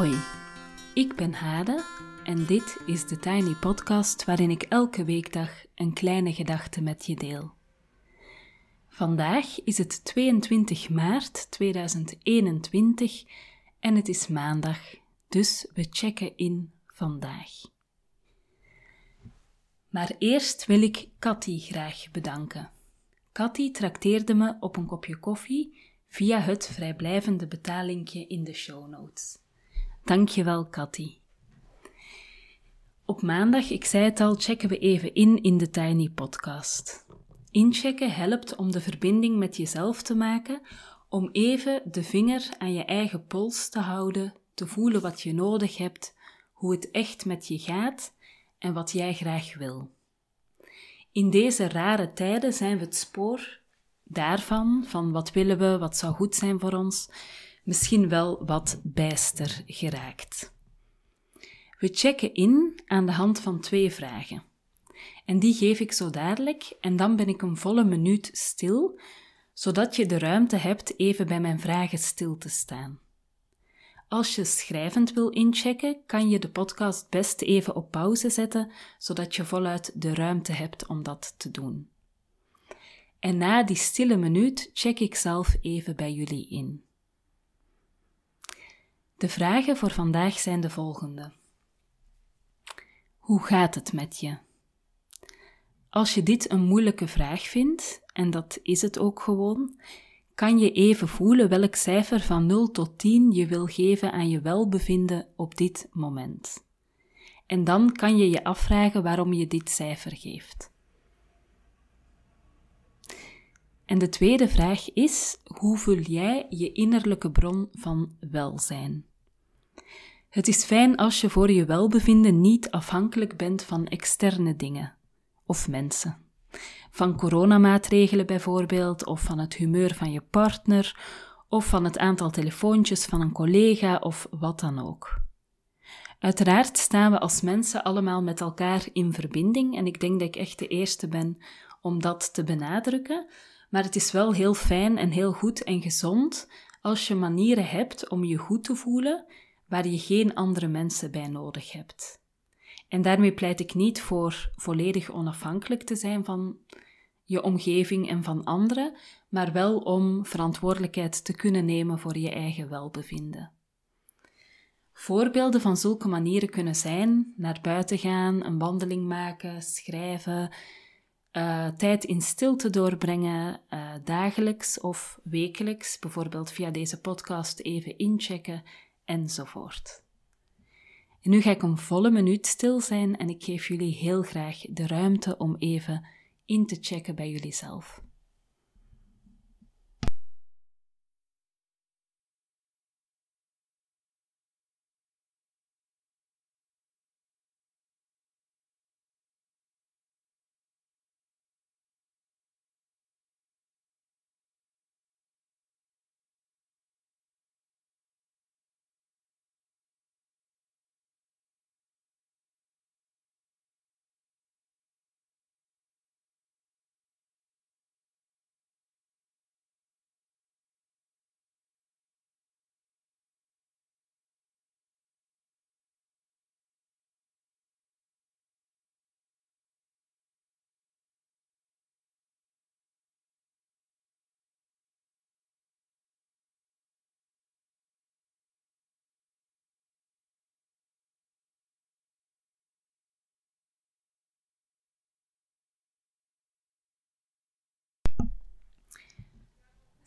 Hoi, ik ben Hade en dit is de Tiny Podcast waarin ik elke weekdag een kleine gedachte met je deel. Vandaag is het 22 maart 2021 en het is maandag, dus we checken in vandaag. Maar eerst wil ik Cathy graag bedanken. Cathy trakteerde me op een kopje koffie via het vrijblijvende betalingje in de show notes. Dankjewel, Cathy. Op maandag, ik zei het al, checken we even in in de Tiny Podcast. Inchecken helpt om de verbinding met jezelf te maken, om even de vinger aan je eigen pols te houden, te voelen wat je nodig hebt, hoe het echt met je gaat en wat jij graag wil. In deze rare tijden zijn we het spoor daarvan, van wat willen we, wat zou goed zijn voor ons, misschien wel wat bijster geraakt. We checken in aan de hand van twee vragen. En die geef ik zo dadelijk en dan ben ik een volle minuut stil, zodat je de ruimte hebt even bij mijn vragen stil te staan. Als je schrijvend wil inchecken, kan je de podcast best even op pauze zetten, zodat je voluit de ruimte hebt om dat te doen. En na die stille minuut check ik zelf even bij jullie in. De vragen voor vandaag zijn de volgende. Hoe gaat het met je? Als je dit een moeilijke vraag vindt, en dat is het ook gewoon, kan je even voelen welk cijfer van 0 tot 10 je wil geven aan je welbevinden op dit moment. En dan kan je je afvragen waarom je dit cijfer geeft. En de tweede vraag is: hoe vul jij je innerlijke bron van welzijn? Het is fijn als je voor je welbevinden niet afhankelijk bent van externe dingen of mensen. Van coronamaatregelen bijvoorbeeld, of van het humeur van je partner, of van het aantal telefoontjes van een collega of wat dan ook. Uiteraard staan we als mensen allemaal met elkaar in verbinding en ik denk dat ik echt de eerste ben om dat te benadrukken, maar het is wel heel fijn en heel goed en gezond als je manieren hebt om je goed te voelen waar je geen andere mensen bij nodig hebt. En daarmee pleit ik niet voor volledig onafhankelijk te zijn van je omgeving en van anderen, maar wel om verantwoordelijkheid te kunnen nemen voor je eigen welbevinden. Voorbeelden van zulke manieren kunnen zijn naar buiten gaan, een wandeling maken, schrijven, uh, tijd in stilte doorbrengen, uh, dagelijks of wekelijks, bijvoorbeeld via deze podcast even inchecken enzovoort. En nu ga ik een volle minuut stil zijn en ik geef jullie heel graag de ruimte om even in te checken bij jullie zelf.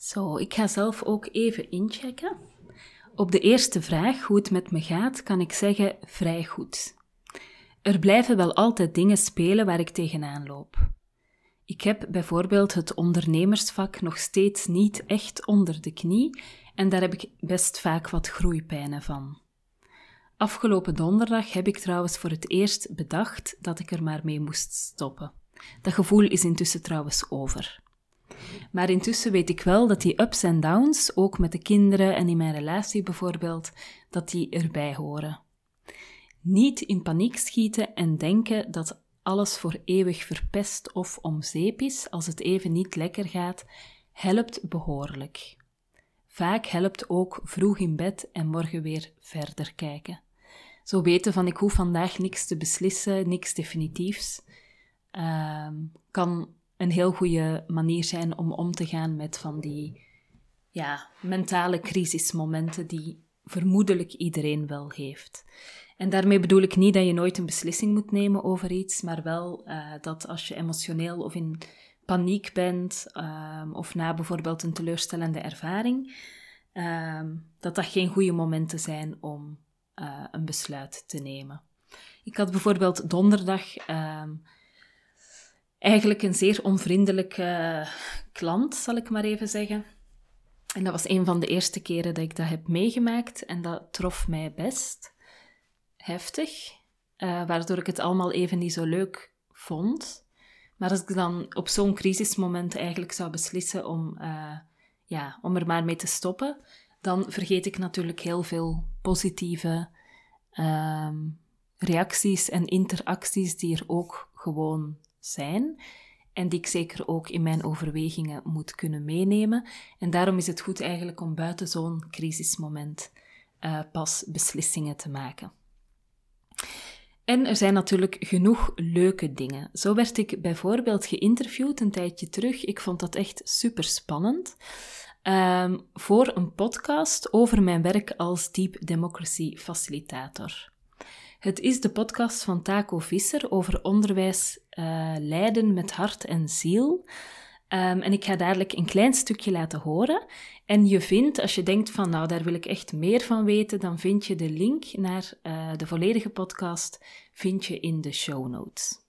Zo, ik ga zelf ook even inchecken. Op de eerste vraag, hoe het met me gaat, kan ik zeggen vrij goed. Er blijven wel altijd dingen spelen waar ik tegenaan loop. Ik heb bijvoorbeeld het ondernemersvak nog steeds niet echt onder de knie en daar heb ik best vaak wat groeipijnen van. Afgelopen donderdag heb ik trouwens voor het eerst bedacht dat ik er maar mee moest stoppen. Dat gevoel is intussen trouwens over. Maar intussen weet ik wel dat die ups en downs, ook met de kinderen en in mijn relatie bijvoorbeeld, dat die erbij horen. Niet in paniek schieten en denken dat alles voor eeuwig verpest of om zeep is als het even niet lekker gaat, helpt behoorlijk. Vaak helpt ook vroeg in bed en morgen weer verder kijken. Zo weten van ik hoef vandaag niks te beslissen, niks definitiefs, ehm, kan een heel goede manier zijn om om te gaan met van die ja, mentale crisismomenten die vermoedelijk iedereen wel heeft. En daarmee bedoel ik niet dat je nooit een beslissing moet nemen over iets, maar wel uh, dat als je emotioneel of in paniek bent, um, of na bijvoorbeeld een teleurstellende ervaring, um, dat dat geen goede momenten zijn om uh, een besluit te nemen. Ik had bijvoorbeeld donderdag um, eigenlijk een zeer onvriendelijke klant, zal ik maar even zeggen. En dat was een van de eerste keren dat ik dat heb meegemaakt en dat trof mij best heftig, uh, waardoor ik het allemaal even niet zo leuk vond. Maar als ik dan op zo'n crisismoment eigenlijk zou beslissen om, uh, ja, om er maar mee te stoppen, dan vergeet ik natuurlijk heel veel positieve um, reacties en interacties die er ook gewoon zijn. En die ik zeker ook in mijn overwegingen moet kunnen meenemen. En daarom is het goed eigenlijk om buiten zo'n crisismoment uh, pas beslissingen te maken. En er zijn natuurlijk genoeg leuke dingen. Zo werd ik bijvoorbeeld geïnterviewd een tijdje terug. Ik vond dat echt super spannend. Um, voor een podcast over mijn werk als Deep Democracy Facilitator. Het is de podcast van Taco Visser over onderwijs uh, leiden met hart en ziel. Um, en ik ga dadelijk een klein stukje laten horen. En je vindt, als je denkt van nou, daar wil ik echt meer van weten, dan vind je de link naar uh, de volledige podcast vind je in de show notes.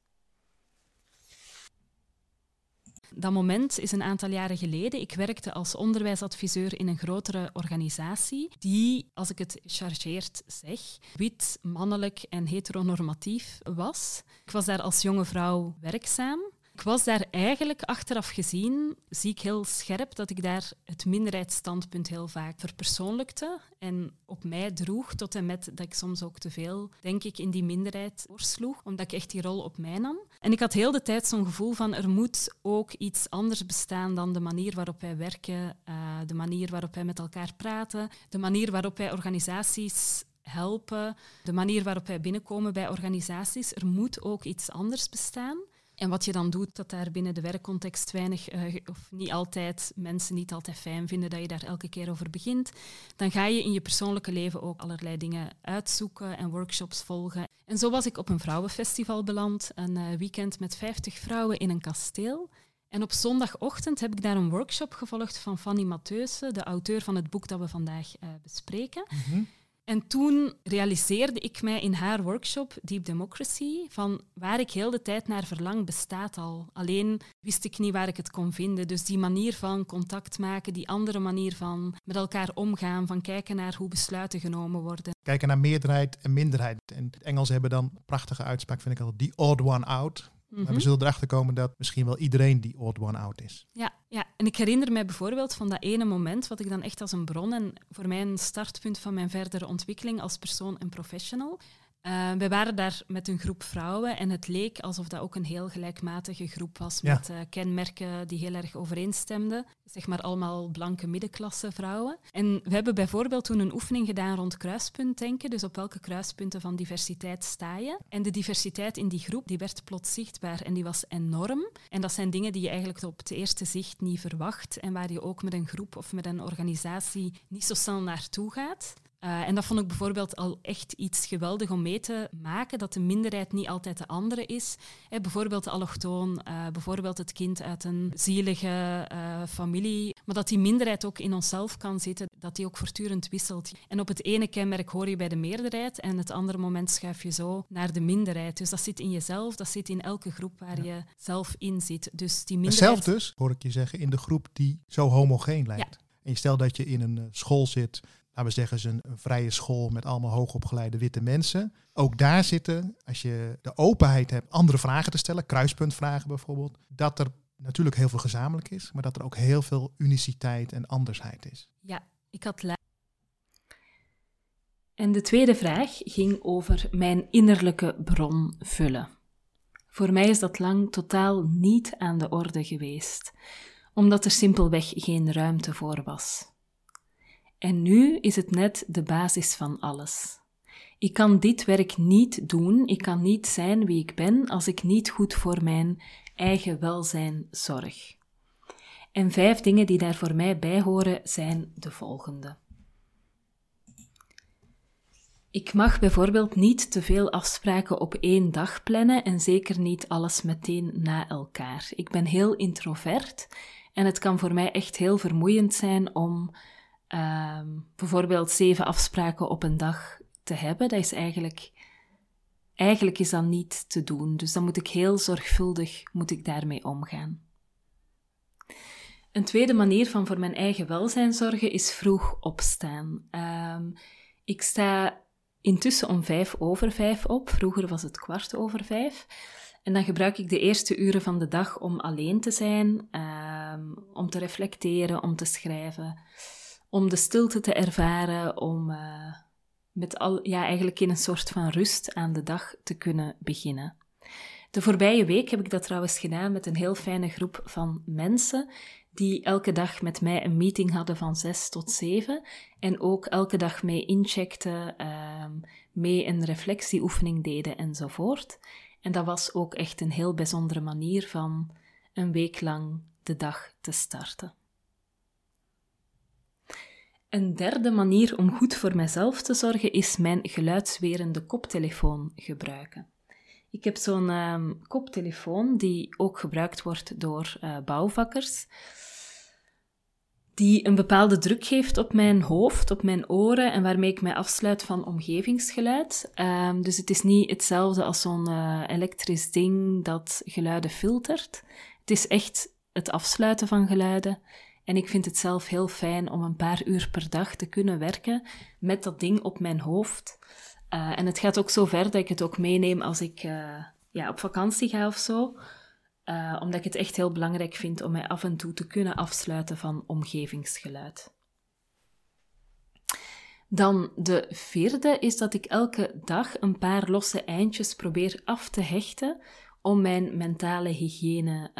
Dat moment is een aantal jaren geleden. Ik werkte als onderwijsadviseur in een grotere organisatie die, als ik het chargeerd zeg, wit, mannelijk en heteronormatief was. Ik was daar als jonge vrouw werkzaam. Ik was daar eigenlijk achteraf gezien, zie ik heel scherp dat ik daar het minderheidsstandpunt heel vaak verpersoonlijkte en op mij droeg, tot en met dat ik soms ook te veel, denk ik, in die minderheid doorsloeg, omdat ik echt die rol op mij nam. En ik had heel de tijd zo'n gevoel van er moet ook iets anders bestaan dan de manier waarop wij werken, uh, de manier waarop wij met elkaar praten, de manier waarop wij organisaties helpen, de manier waarop wij binnenkomen bij organisaties. Er moet ook iets anders bestaan. En wat je dan doet, dat daar binnen de werkcontext weinig, uh, of niet altijd, mensen niet altijd fijn vinden dat je daar elke keer over begint, dan ga je in je persoonlijke leven ook allerlei dingen uitzoeken en workshops volgen. En zo was ik op een vrouwenfestival beland, een uh, weekend met 50 vrouwen in een kasteel. En op zondagochtend heb ik daar een workshop gevolgd van Fanny Matheusen, de auteur van het boek dat we vandaag uh, bespreken. -hmm. En toen realiseerde ik mij in haar workshop Deep Democracy van waar ik heel de tijd naar verlang bestaat al. Alleen wist ik niet waar ik het kon vinden. Dus die manier van contact maken, die andere manier van met elkaar omgaan, van kijken naar hoe besluiten genomen worden. Kijken naar meerderheid en minderheid. En het Engels hebben dan een prachtige uitspraak, vind ik altijd, the odd one out. Maar we mhm. zullen erachter komen dat misschien wel iedereen die odd one out is. Ja, ja, en ik herinner mij bijvoorbeeld van dat ene moment, wat ik dan echt als een bron en voor mij een startpunt van mijn verdere ontwikkeling als persoon en professional. Uh, we waren daar met een groep vrouwen en het leek alsof dat ook een heel gelijkmatige groep was met uh, kenmerken die heel erg overeenstemden. Zeg maar allemaal blanke middenklasse vrouwen. En we hebben bijvoorbeeld toen een oefening gedaan rond kruispuntdenken, dus op welke kruispunten van diversiteit sta je. En de diversiteit in die groep die werd plots zichtbaar en die was enorm. En dat zijn dingen die je eigenlijk op het eerste zicht niet verwacht en waar je ook met een groep of met een organisatie niet zo snel naartoe gaat. Uh, en dat vond ik bijvoorbeeld al echt iets geweldig om mee te maken, dat de minderheid niet altijd de andere is. Hè, bijvoorbeeld de allochtoon, uh, bijvoorbeeld het kind uit een zielige uh, familie. Maar dat die minderheid ook in onszelf kan zitten, dat die ook voortdurend wisselt. En op het ene kenmerk hoor je bij de meerderheid en het andere moment schuif je zo naar de minderheid. Dus dat zit in jezelf, dat zit in elke groep waar ja. je zelf in zit. Dus die minderheid... Zelf dus, hoor ik je zeggen, in de groep die zo homogeen lijkt. Ja. En je stelt dat je in een school zit laten we zeggen, een, een vrije school met allemaal hoogopgeleide witte mensen. Ook daar zitten, als je de openheid hebt andere vragen te stellen, kruispuntvragen bijvoorbeeld, dat er natuurlijk heel veel gezamenlijk is, maar dat er ook heel veel uniciteit en andersheid is. Ja, ik had En de tweede vraag ging over mijn innerlijke bron vullen. Voor mij is dat lang totaal niet aan de orde geweest, omdat er simpelweg geen ruimte voor was. En nu is het net de basis van alles. Ik kan dit werk niet doen, ik kan niet zijn wie ik ben als ik niet goed voor mijn eigen welzijn zorg. En vijf dingen die daar voor mij bij horen zijn de volgende. Ik mag bijvoorbeeld niet te veel afspraken op één dag plannen en zeker niet alles meteen na elkaar. Ik ben heel introvert en het kan voor mij echt heel vermoeiend zijn om uh, bijvoorbeeld zeven afspraken op een dag te hebben. Dat is eigenlijk, eigenlijk is dat niet te doen. Dus dan moet ik heel zorgvuldig moet ik daarmee omgaan. Een tweede manier van voor mijn eigen welzijn zorgen is vroeg opstaan. Um, ik sta intussen om vijf over vijf op. Vroeger was het kwart over vijf. En dan gebruik ik de eerste uren van de dag om alleen te zijn, um, om te reflecteren, om te schrijven, om de stilte te ervaren, om uh, met al, ja, eigenlijk in een soort van rust aan de dag te kunnen beginnen. De voorbije week heb ik dat trouwens gedaan met een heel fijne groep van mensen die elke dag met mij een meeting hadden van 6 tot 7 en ook elke dag mee incheckten, uh, mee een reflectieoefening deden enzovoort. En dat was ook echt een heel bijzondere manier van een week lang de dag te starten. Een derde manier om goed voor mezelf te zorgen is mijn geluidswerende koptelefoon gebruiken. Ik heb zo'n uh, koptelefoon die ook gebruikt wordt door uh, bouwvakkers die een bepaalde druk geeft op mijn hoofd, op mijn oren en waarmee ik mij afsluit van omgevingsgeluid. Um, dus het is niet hetzelfde als zo'n uh, elektrisch ding dat geluiden filtert. Het is echt het afsluiten van geluiden. En ik vind het zelf heel fijn om een paar uur per dag te kunnen werken met dat ding op mijn hoofd. Uh, en het gaat ook zo ver dat ik het ook meeneem als ik uh, ja, op vakantie ga of zo. Uh, omdat ik het echt heel belangrijk vind om mij af en toe te kunnen afsluiten van omgevingsgeluid. Dan de vierde is dat ik elke dag een paar losse eindjes probeer af te hechten om mijn mentale hygiëne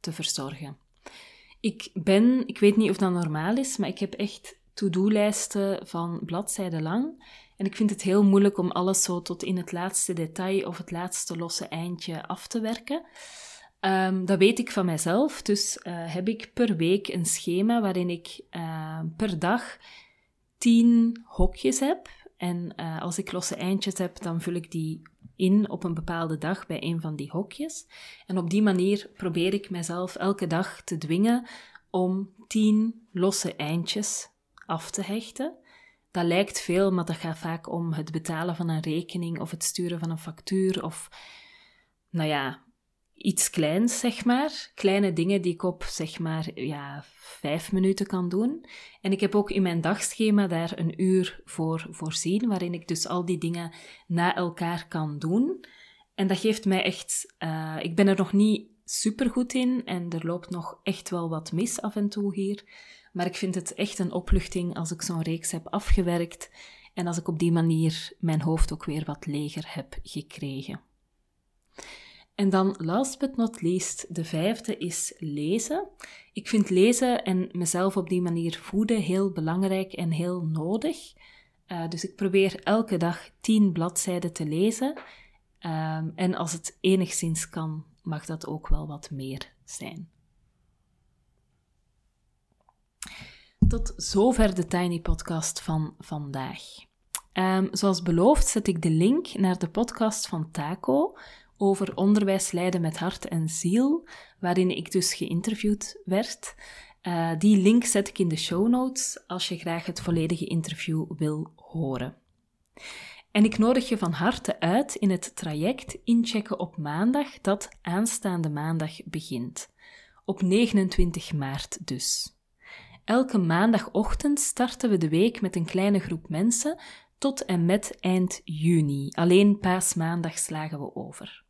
te verzorgen. Ik ben, ik weet niet of dat normaal is, maar ik heb echt to-do-lijsten van bladzijden lang. En ik vind het heel moeilijk om alles zo tot in het laatste detail of het laatste losse eindje af te werken. Um, dat weet ik van mijzelf, dus uh, heb ik per week een schema waarin ik uh, per dag tien hokjes heb. En uh, als ik losse eindjes heb, dan vul ik die in op een bepaalde dag bij een van die hokjes. En op die manier probeer ik mezelf elke dag te dwingen om tien losse eindjes af te hechten. Dat lijkt veel, maar dat gaat vaak om het betalen van een rekening of het sturen van een factuur of, nou ja, iets kleins, zeg maar. Kleine dingen die ik op, zeg maar, ja, vijf minuten kan doen. En ik heb ook in mijn dagschema daar een uur voor voorzien, waarin ik dus al die dingen na elkaar kan doen. En dat geeft mij echt... Uh, ik ben er nog niet super goed in en er loopt nog echt wel wat mis af en toe hier. Maar ik vind het echt een opluchting als ik zo'n reeks heb afgewerkt en als ik op die manier mijn hoofd ook weer wat leger heb gekregen. En dan, last but not least, de vijfde is lezen. Ik vind lezen en mezelf op die manier voeden heel belangrijk en heel nodig. Uh, dus ik probeer elke dag tien bladzijden te lezen. Um, en als het enigszins kan, mag dat ook wel wat meer zijn. Tot zover de Tiny Podcast van vandaag. Um, zoals beloofd zet ik de link naar de podcast van Taco over onderwijs leiden met hart en ziel, waarin ik dus geïnterviewd werd. Uh, die link zet ik in de show notes als je graag het volledige interview wil horen. En ik nodig je van harte uit in het traject inchecken op maandag, dat aanstaande maandag begint. Op 29 maart dus. Elke maandagochtend starten we de week met een kleine groep mensen tot en met eind juni. Alleen paasmaandag slagen we over.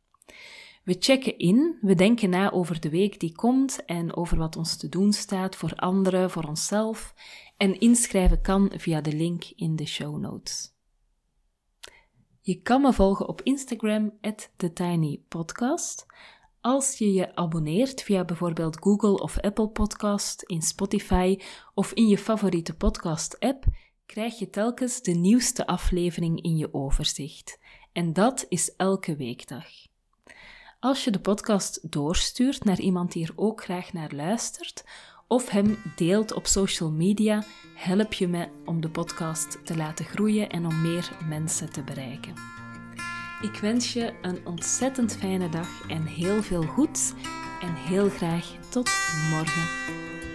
We checken in, we denken na over de week die komt en over wat ons te doen staat voor anderen, voor onszelf. En inschrijven kan via de link in de show notes. Je kan me volgen op Instagram, TheTinyPodcast. Als je je abonneert via bijvoorbeeld Google of Apple Podcast, in Spotify of in je favoriete podcast-app, krijg je telkens de nieuwste aflevering in je overzicht. En dat is elke weekdag. Als je de podcast doorstuurt naar iemand die er ook graag naar luistert, of hem deelt op social media, help je me om de podcast te laten groeien en om meer mensen te bereiken. Ik wens je een ontzettend fijne dag en heel veel goeds en heel graag tot morgen.